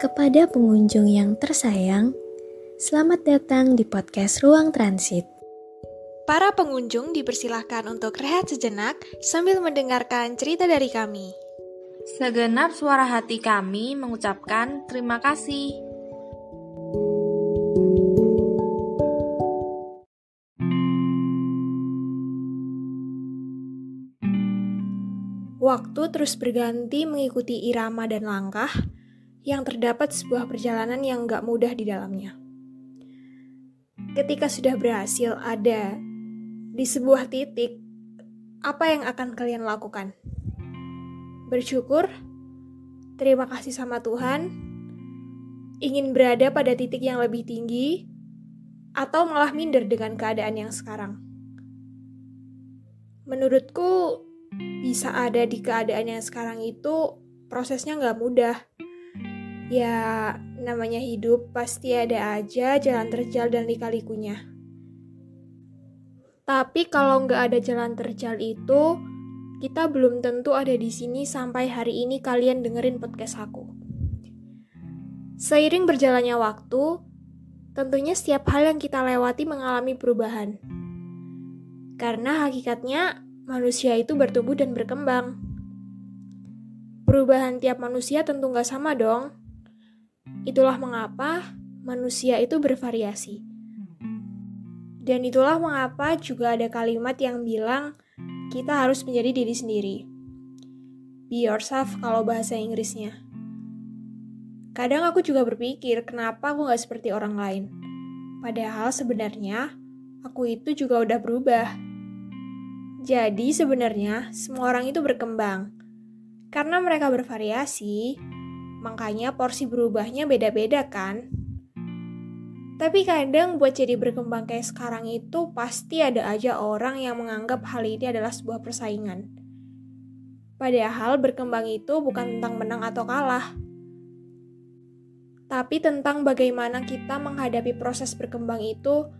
Kepada pengunjung yang tersayang, selamat datang di podcast Ruang Transit. Para pengunjung dipersilahkan untuk rehat sejenak sambil mendengarkan cerita dari kami. Segenap suara hati kami mengucapkan terima kasih. Waktu terus berganti mengikuti irama dan langkah, yang terdapat sebuah perjalanan yang gak mudah di dalamnya. Ketika sudah berhasil ada di sebuah titik, apa yang akan kalian lakukan? Bersyukur, terima kasih sama Tuhan, ingin berada pada titik yang lebih tinggi, atau malah minder dengan keadaan yang sekarang. Menurutku, bisa ada di keadaan yang sekarang itu prosesnya nggak mudah Ya, namanya hidup pasti ada aja jalan terjal dan lika-likunya. Tapi kalau nggak ada jalan terjal itu, kita belum tentu ada di sini sampai hari ini kalian dengerin podcast aku. Seiring berjalannya waktu, tentunya setiap hal yang kita lewati mengalami perubahan. Karena hakikatnya manusia itu bertumbuh dan berkembang. Perubahan tiap manusia tentu nggak sama dong. Itulah mengapa manusia itu bervariasi. Dan itulah mengapa juga ada kalimat yang bilang kita harus menjadi diri sendiri. Be yourself kalau bahasa Inggrisnya. Kadang aku juga berpikir kenapa aku gak seperti orang lain. Padahal sebenarnya aku itu juga udah berubah. Jadi sebenarnya semua orang itu berkembang. Karena mereka bervariasi, Makanya porsi berubahnya beda-beda kan? Tapi kadang buat jadi berkembang kayak sekarang itu pasti ada aja orang yang menganggap hal ini adalah sebuah persaingan. Padahal berkembang itu bukan tentang menang atau kalah. Tapi tentang bagaimana kita menghadapi proses berkembang itu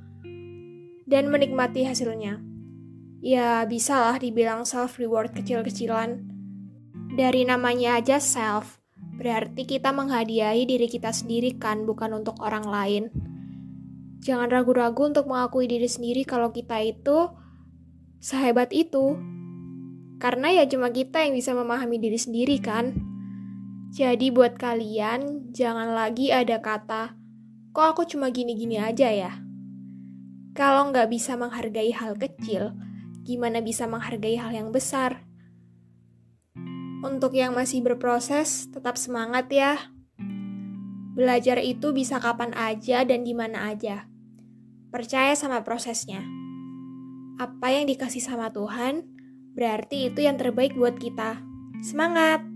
dan menikmati hasilnya. Ya, bisalah dibilang self-reward kecil-kecilan. Dari namanya aja self, Berarti kita menghadiahi diri kita sendiri kan, bukan untuk orang lain. Jangan ragu-ragu untuk mengakui diri sendiri kalau kita itu sehebat itu. Karena ya cuma kita yang bisa memahami diri sendiri kan. Jadi buat kalian, jangan lagi ada kata, kok aku cuma gini-gini aja ya? Kalau nggak bisa menghargai hal kecil, gimana bisa menghargai hal yang besar? Untuk yang masih berproses, tetap semangat ya. Belajar itu bisa kapan aja dan di mana aja. Percaya sama prosesnya. Apa yang dikasih sama Tuhan, berarti itu yang terbaik buat kita. Semangat!